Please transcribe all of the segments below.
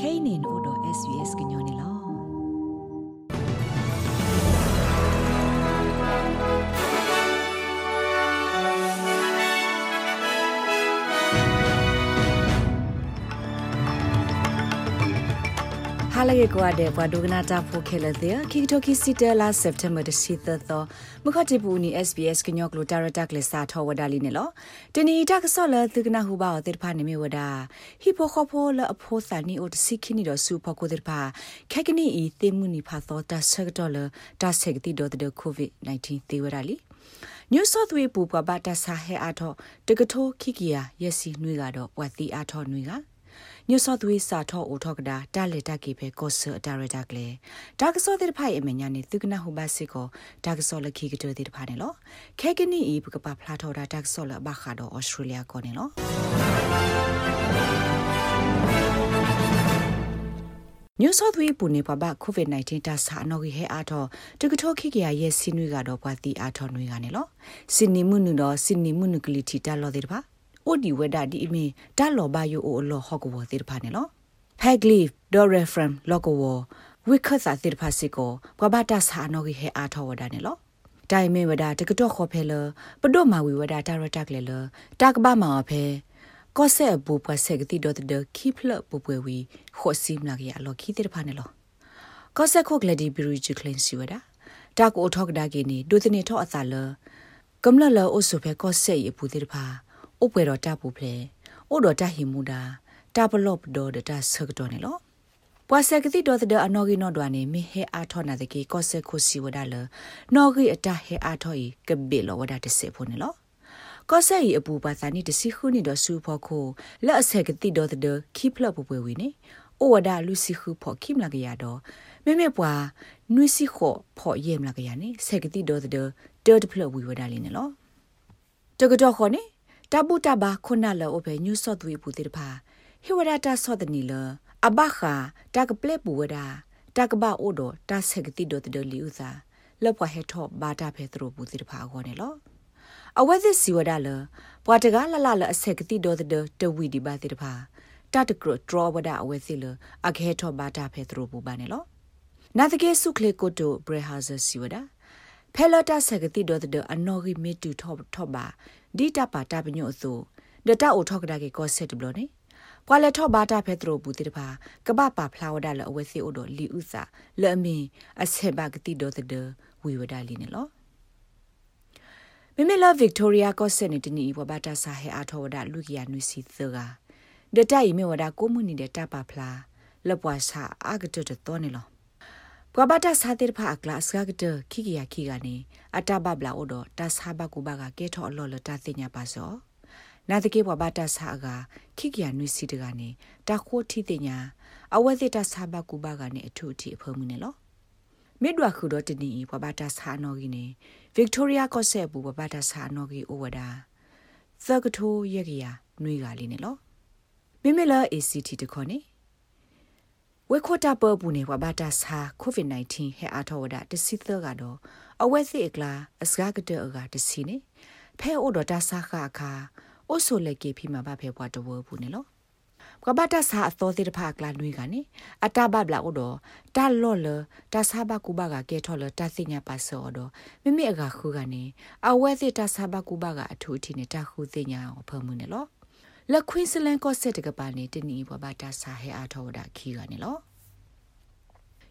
kainin odo svs gnyone lo လရေကွာတဲ့ဘွာဒိုကနာတာဖိုခဲလတဲ့ခိတိုကီစီတလာစက်တမ်ဘာဒစီသသောမခတိပူနီ SBS ကညောကလိုတာရတက်လက်စာထောဝဒါလီနေလောတနီတက်ဆော့လသူကနာဟူဘာတဲ့ဖာနေမီဝဒါဟီပိုခဖိုလအဖိုစာနီအိုတစီခိနီတော့စူဖကိုတဲ့ဖာခက်ကနီဤသေမှုနီဖာသောတာဆက်ဒေါ်လာတာဆက်တီဒေါ်တဲ့ကိုဗစ် -19 သေဝဒါလီ New South Wales ပူပဘာတာဆာဟဲအားတော့တကထိုးခိကီယာရက်စီနှွေကတော့ဝတ်တီအားတော့နှွေက ညော့သွေးစာထောအိုထောကဒါတာလေတာကေပဲကောဆာဒါရတာကလေဒါကစောတဲ့ဖိုင်အမညာနေသူကနာဟိုဘစစ်ကိုဒါကစောလခိကတဲ့ဖာနေလောခဲကနီဤပကပဖလာထောဒါဒါကစောလဘခါတော့ဩစတြေးလျကိုနေလောညူဆော့သဝေးပူနေပပကိုဗစ် -19 တာစာနော်ကြီးဟဲအားတော့တကထောခိကရရဲ့စင်းနွေကတော့ဘွာတီအားထောနွေကနေလောစင်နီမှုနုတော့စင်နီမှုနုကလီတီတာလောတဲ့ပါ အိုဒီဝဒဒီအမီတာလောဘယိုအိုလောဟော့ကဝသေတဖာနေလောဖက်ဂလီဒေါ်ရဖရမ်လောကဝဝိခတ်သာသေတဖာစီကိုဘဘတာစာနောဂီဟဲအားထောဝဒနေလောတိုင်မေဝဒတကတော့ခေါ်ဖဲလပဒိုမာဝီဝဒတာရတက်လေလတာကဘာမာဖဲကောဆဲဘူပဆက်ကတိဒတ်ဒခိဖလပပွေဝီခေါ်စီမလာကရလောခိတဲ့ဖာနေလောကောဆဲခိုကလဒီဘီရီဂျီကလင်စီဝဒတာကိုထောက်ဒါကီနီဒုသနေထောအသာလကမ္လလောအိုဆုဖဲကောဆဲရပူတဲ့ဖာ ဥပွေတော်တပူဖလေဥတော်တဟိမူတာတပလော့တော်ဒတာဆကတော့နေလောပွာဆက်ကတိတော်တဲ့အနော်ဂီနော်ဒွာနေမိဟဲအားထောနာတကေကောဆက်ခုစီဝဒါလနော်ဂီအတဟဲအားထောဤကဘေလောဝဒါတစေဖို့နေလောကောဆက်ဤအပူပါစာနိတစီခုနိတော်ဆူဖို့ခိုလက်အဆက်ကတိတော်တဲ့ခိဖလပပွေဝီနေဩဝဒါလူစီခုဖို့ခိမလာကရတော့မေမေပွာနွိစီခိုဖို့ယေမလာကရနေဆက်ကတိတော်တဲ့တော်တဖလဝီဝဒါလီနေလောတကတော့ခေါ်နေ တပုတဘာခုနလောအဖေညုဆော့သွေပူတေတဖာဟေဝရတာဆော့တနီလအဘခာတကပလက်ပူဝဒတကဘာအိုဒတဆက်ကတိဒိုတဒလီဥသာလောပွားဟေထောဘာတာဖေသရပူတေတဖာခေါ်နေလောအဝဲသစီဝဒလပွားတကလလလအဆက်ကတိဒိုတဒတဝီဒီဘာတေတဖာတတကရဒရဝဒအဝဲစီလအခေထောဘာတာဖေသရပူဘာနေလောနာတကေစုခလေကိုတိုဘရဟာဇစီဝဒါဖဲလတာဆက်ကတိဒိုတဒအနော်ဂီမီတူထောထောဘာ ဒီတပါတာပညို့ဆိုဒတာအိုထောက်ကဒါကေကောဆက်တဘလို့နေကွာလက်ထော့ဘာတာဖဲသလိုဘူးတိတပါကပပါဖလာဝဒါလအဝဲစီအိုဒလီဥစာလဲ့မင်းအဆက်ဘကတိဒိုတဒဝီဝဒါလီနေလောမမေလာဗစ်တိုးရီယာကောဆက်နေတနီဘဘာတာဆာဟဲအာထောဝဒါလူကီယာနွီစီသကဒတာဤမေဝဒါကိုမှုနေတဲ့တပါဖလာလပွားစာအာဂတတတော်နေလော ပကဘာတာစာတိဖာကလစကတခိကီယာခိကနေအတဘဘလာအိုဒတာစာဘကူဘကကဲထော်လော်လတာသိညာပါစောနာတကေဘဘာတာစာကခိကီယာနွီစီတကနေတခိုးထိသိညာအဝဲစစ်တာစာဘကူဘကနေအထုအထိအဖုံးမှုနေလောမေဒွာခုတော့တနီဘဘာတာစာနော်ကြီးနေဗစ်တိုးရီယာကော့ဆက်ဘူးဘဘာတာစာနော်ကြီးအိုဝဒါသကထိုးရက်ကရနွေကလေးနေလောမိမလာ ACT တခေါ်နေ ဝေခိုတာပပူနေဝဘာတာစာကိုဗစ် -19 ဟဲအားထောဝဒတစီသကတော့အဝဲစီအကလာအစကားကတဲ့ကတစီနေဖဲအိုဒတာစာခအခါအိုဆိုလက်ကေဖီမှာဗဖဲဘွားတဝဘူးနေလောကဘာတာစာအသောတိတဖာကလာနွေကနေအတဘဘလာအိုဒတာလော်လတာစာဘကူဘကကဲထော်လတာစညာပါစောဒမိမိအကခုကနေအဝဲစီတာစာဘကူဘကအထူးထီနေတာခုစညာဖမှုနေလော လက်ခွင်းစလန်ကော့ဆက်တကပါနေတနီဘဘာတာဆာဟဲအားထောဒါခီကနေလော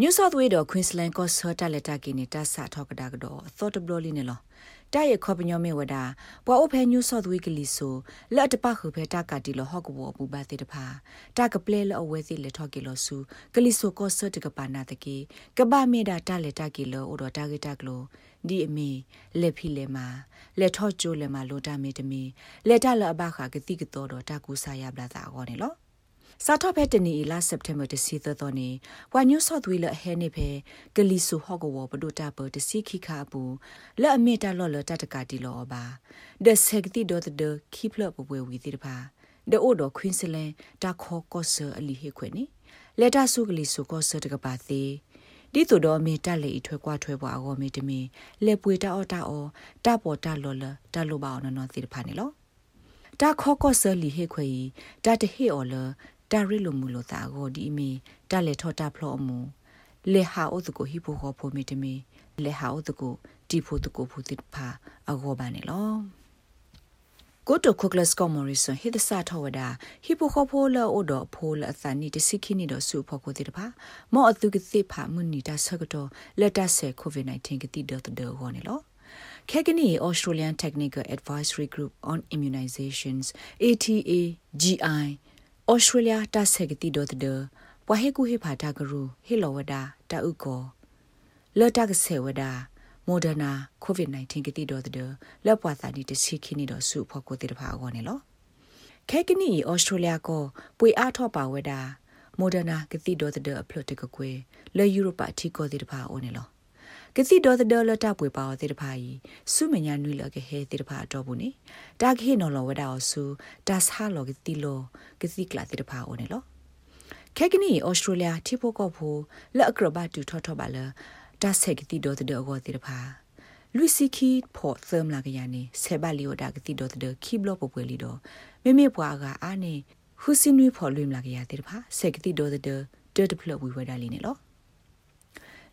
New South Wales တော့ Queensland ကော့ဆာတလက်တာကိနေတာဆာထောကဒါကတော့ thought bloly နေလောတာရခေါပညောမေဝဒါပွာအိုဖဲ New South Wales ကလီဆိုလက်တပခုဖဲတာကတီလောဟော့ကဘောပူပါတေတဖာတာကပလေလောအဝဲစီလက်ထော့ကီလောဆူကလီဆိုကော့ဆာတကပါနာတကေကဘာမေဒါတာလက်တာကီလောအိုတော့တာဂီတာကလော ဒီအမီလက်ဖီလေမာလက်ထော့ကျိုးလေမာလိုတာမေတမီလက်တလအဘခါကတိကတော်တော့တာကူဆာရပလာတာဟောနေလောစာတော့ဖက်တနီလာစက်တမ်ဘာတစီသတော်နေဝါညူဆော့သွေးလဟဲနေဖဲဂလီဆူဟော့ကဝဘဒိုတာပတစီခိခါပူလက်အမီတာလော်လတတကတီလောပါဒဆက်တီဒတ်ဒခိပလပပွေဝီတိတပါဒအိုဒခွင်းစလန်တာခေါ်ကော့ဆာအလီဟေခွေနေလက်တာဆုကလီဆူကော့ဆာတကပါသေး ဒီတို့တော့မေတက်လေထွဲကွာထွဲပွားအောမေတမီလက်ပွေတာအော်တာအော်တပေါ်တာလော်လတလိုပါအောင်နော်သီတဖာနေလောတာခေါကောဆလီဟေခွေတာတဟေအော်လတာရီလိုမူလိုတာကိုဒီမီတာလေထောတာဖလောမူလေဟာအိုတကိုဟီပိုခေါ်ဖိုမီတမီလေဟာအိုတကိုတီဖိုတကိုဖူတိဖာအဂောဘာနေလော ကိုတိုခိုကလစ်ကောမော်ရီဆန်ဟိဒစာထဝဒါဟီပိုခိုဖိုလာအိုဒဖိုလာအသနီတစိခိနီဒဆူဖိုကိုတိတပါမောအသူကတိဖာမွနီတာဆကတော့လက်တဆဲကိုဗစ် -19 ကတိဒတ်ဒေဟောနေလော Kegani Australian Technical Advisory Group on Immunizations ATA GI Australia ta segati dot de wa he ku he phata gru he lo wada ta u ko le ta se wada Moderna COVID-19 ကတိတော်တဲ့လက်ပွားစာဒီတစီခင်းနေတော့စုဖို့ကိုတိတဖာကောနေလောခဲကနီဩစတြေးလျကိုပွေအားထော့ပါဝဲတာ Moderna ကတိတော်တဲ့အဖလို့တကကွေလဲယူရိုပအထီကိုတိတဖာအိုနေလောကတိတော်တဲ့လတာပွေပါတိတဖာဤစုမညာနွေလကဟဲတိတဖာတော့ဘူးနေတာခေနော်လောဝဲတာအဆူဒါဆာလောကတိလောကတိကလာတိတဖာအိုနေလောခဲကနီဩစတြေးလျထိဖို့ကောဖို့လက်အကရဘတူထော့ထော့ပါလား တာဆက်ကတိဒေါ်တဲ့အောတိတဖာလူစီခီဖို့သမ်လာကရနေဆေဘလီယိုဒါကတိဒေါ်တဲ့ခီဘလော့ပပွဲလီတော့မိမိဘွားကအာနေဟူစင်နွေဖို့လွင်လာကရတဲ့တဖာဆက်ကတိဒေါ်တဲ့ဒတ်ဖလဝီဝဒါလီနေလော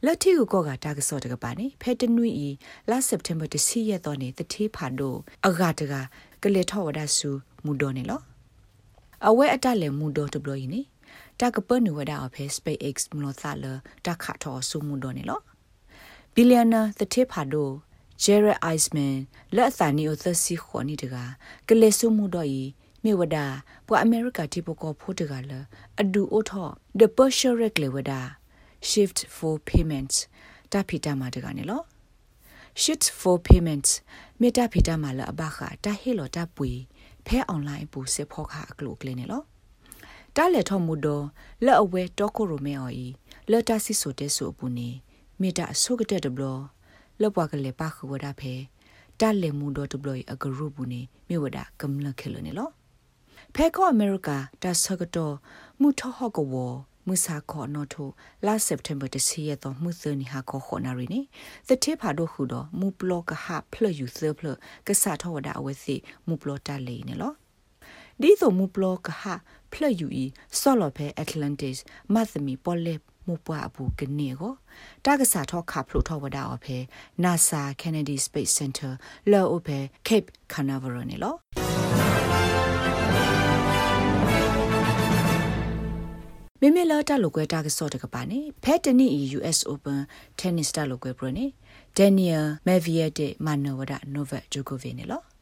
လက်ထီကိုကောကတာကစောတကပါနေဖဲတနွီဤလာစက်တမ်ဘာတစီရက်တော့နေတတိဖာတို့အဂါတကကလေထောဝဒါဆူမူဒိုနေလောအဝဲအတလည်းမူဒိုတဘလို့ယင်းနေတကပနူဝဒါအဖဲ SpaceX မလို့သလတခါထောဆူမူဒိုနေလော ဘီလီယံနာသတိဖာဒိုဂျယ်ရက်အိုက်စ်မန်လက်အသနီအိုသစီခွန်နီတကကလေဆုမှုတော့ဤမြေဝဒပွာအမေရိကတိပကောဖို့တကလအဒူအိုထော the partial reg ဝဒ shift for payments တဖီတမှာတကနေလော shift for payments မေတ္တာဖီတမှာလအဘခတာဟေလောတပွေဖဲ online ပူစစ်ဖောခအကလုကလင်းနေလောတားလက်ထောမှုတော့လက်အဝဲတောကိုရိုမဲအော်ဤလက်တဆီဆိုတဲ့ဆိုပူနေ မေတာဆုကတဲ့တဘလလပွားကလေးပါခဝဒဖဲတာလေမူဒတဘလအဂရုဘူးနေမြေဝဒကမ္လခဲလနေလောဖဲကောအမေရိကတာဆကတော့မူထဟကဝမူစာခေါ်နော်ထိုလာစက်တမ်ဘာတစီရတော့မှုစနီဟာခေါ်ခေါ်နာရီနေသတိဖာတို့ခုတော့မူပလောကဟာဖလယူဆဖလကဆာထောဝဒအဝစီမူပလောတာလေးနေလောဒီဆိုမူပလောကဟာဖလယူဤဆော်လော်ဖဲအက်တလန်တစ်မတ်သမီပေါ်လက် မူပွားဘူးကနေကိုတာကစားထောခါဖလို့ထောဝဒါအဖေ NASA Kennedy Space Center လောအဖေ Cape Canaveral နေလောမေမေလာတလိုကွဲတာကစော့တကပါနေဖဲတနီ US Open Tennis တလိုကွဲပရနေ Daniel Medvedev မနဝဒ Novak Djokovic နေလော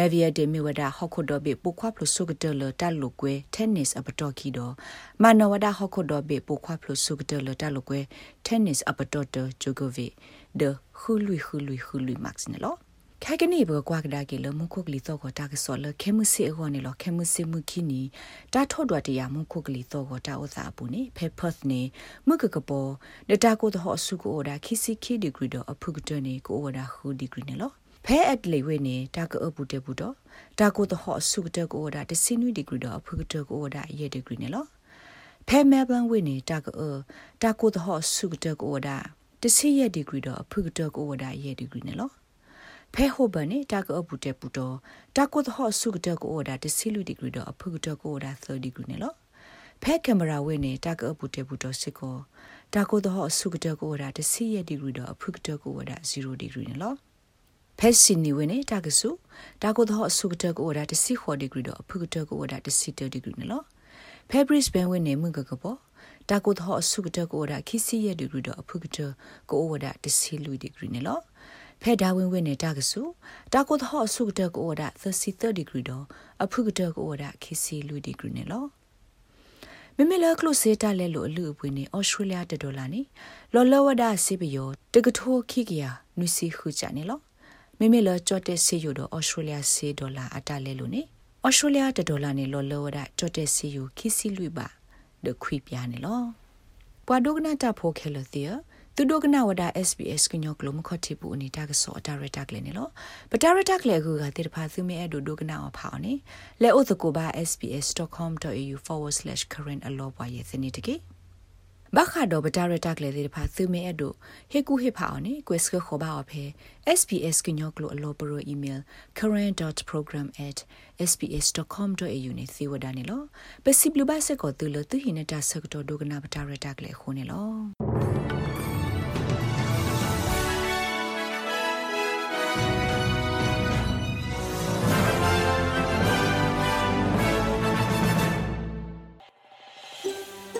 မေဗီယာဒေမီဝဒဟခုဒဘေပုခွာဖလဆုကတလတလုကွဲ tennis အပတော်ခီတော့မနဝဒဟခုဒဘေပုခွာဖလဆုကတလတလုကွဲ tennis အပတော်တဂျိုကိုဗီဒခူလူခူလူခူလူမတ်စ်နော်ခိုင်ကနေဘကွာကဒါကေလမခုကလီတော့ကတာကစောလခဲမှုစီအောနေလခဲမှုစီမှုခီနီတာထော့တော်တရားမခုကလီတော့ကတာဥစားပူနေဖေဖတ်နေမကကပေါ်ဒတာကိုတော့ဆုကိုဒါခီစီခီဒီဂရီတော့အဖုကတနေကိုဝဒါဟူဒီဂရီနေလော ဖဲအက်လေဝေနေတာကအပုတေဘူးတော့တာကိုတဟောဆုကတကိုဒါတစင်းနွီဒီဂရီတော့အဖုကတကိုဒါရေဒီဂရီနေလောဖဲမဲဘလန်ဝေနေတာကအတာကိုတဟောဆုကတကိုဒါတစီရဲ့ဒီဂရီတော့အဖုကတကိုဒါရေဒီဂရီနေလောဖဲဟိုဘနေတာကအပုတေဘူးတော့တာကိုတဟောဆုကတကိုဒါတစီလူဒီဂရီတော့အဖုကတကိုဒါ30ဒီဂရီနေလောဖဲကင်မရာဝေနေတာကအပုတေဘူးတော့စစ်ကိုတာကိုတဟောဆုကတကိုဒါတစီရဲ့ဒီဂရီတော့အဖုကတကိုဒါ0ဒီဂရီနေလော ဖက်စီနီဝနေတာကဆုတာကိုတော့ဆုကတကိုဒါတစီခေါ်ဒီဂရီတော့ဖုကတကိုဒါတစီတဒီဂရီနော်ဖက်ဘရစ်ဘန်ဝနေမှုကကပေါ်တာကိုတော့ဆုကတကိုဒါခီစီရဲ့ဒီဂရီတော့ဖုကတကိုဝဒါတစီလူဒီဂရီနော်ဖဲဒါဝင်ဝင်နေတာကဆုတာကိုတော့ဆုကတကိုဒါ30 30ဒီဂရီတော့အဖုကတကိုဒါခီစီလူဒီဂရီနော်မမေလာကလိုစေတာလဲလို့အလူအပွေနေဩစတြေးလျတဒေါ်လာနေလော်လောဝဒါစေပယောတကထိုးခိကရနွစီခုချနေလော မိမိလကြော့တဲ့စီယူတော့ဩစတြေးလျစီဒေါ်လာအတလဲလို့နေဩစတြေးလျတဒေါ်လာနေလောလောရကြော့တဲ့စီယူခီစီလွိပါဒခွိပြနေလောပွာဒုကနာတာဖိုခဲလသီယသူဒုကနာဝဒ SBS ကညောကလမခတိပူအနီတာကစောဒါရတာကလည်းနေလောပတာရတာကလည်းကူကတိတဖာသူမဲအဒုဒုကနာအဖောင်းနေလဲဥသကိုပါ sbs.com.au/current အလောပွားရဲ့စနေတကေ ဘခါတော့ဗတာရတက်လေတဲ့ဖာသူမဲအဒိုဟေကူဟေဖာအော်နေကွက်စကခေါ်ပါအဖေ sps ကညောကလိုအလောပရို email current.program@sps.com.au နေသေဝဒနေလောပစီဘလူဘဆက်ကိုတူလသူဟိနေတာဆက်တော့ဒိုကနာဗတာရတက်လေခုန်နေလော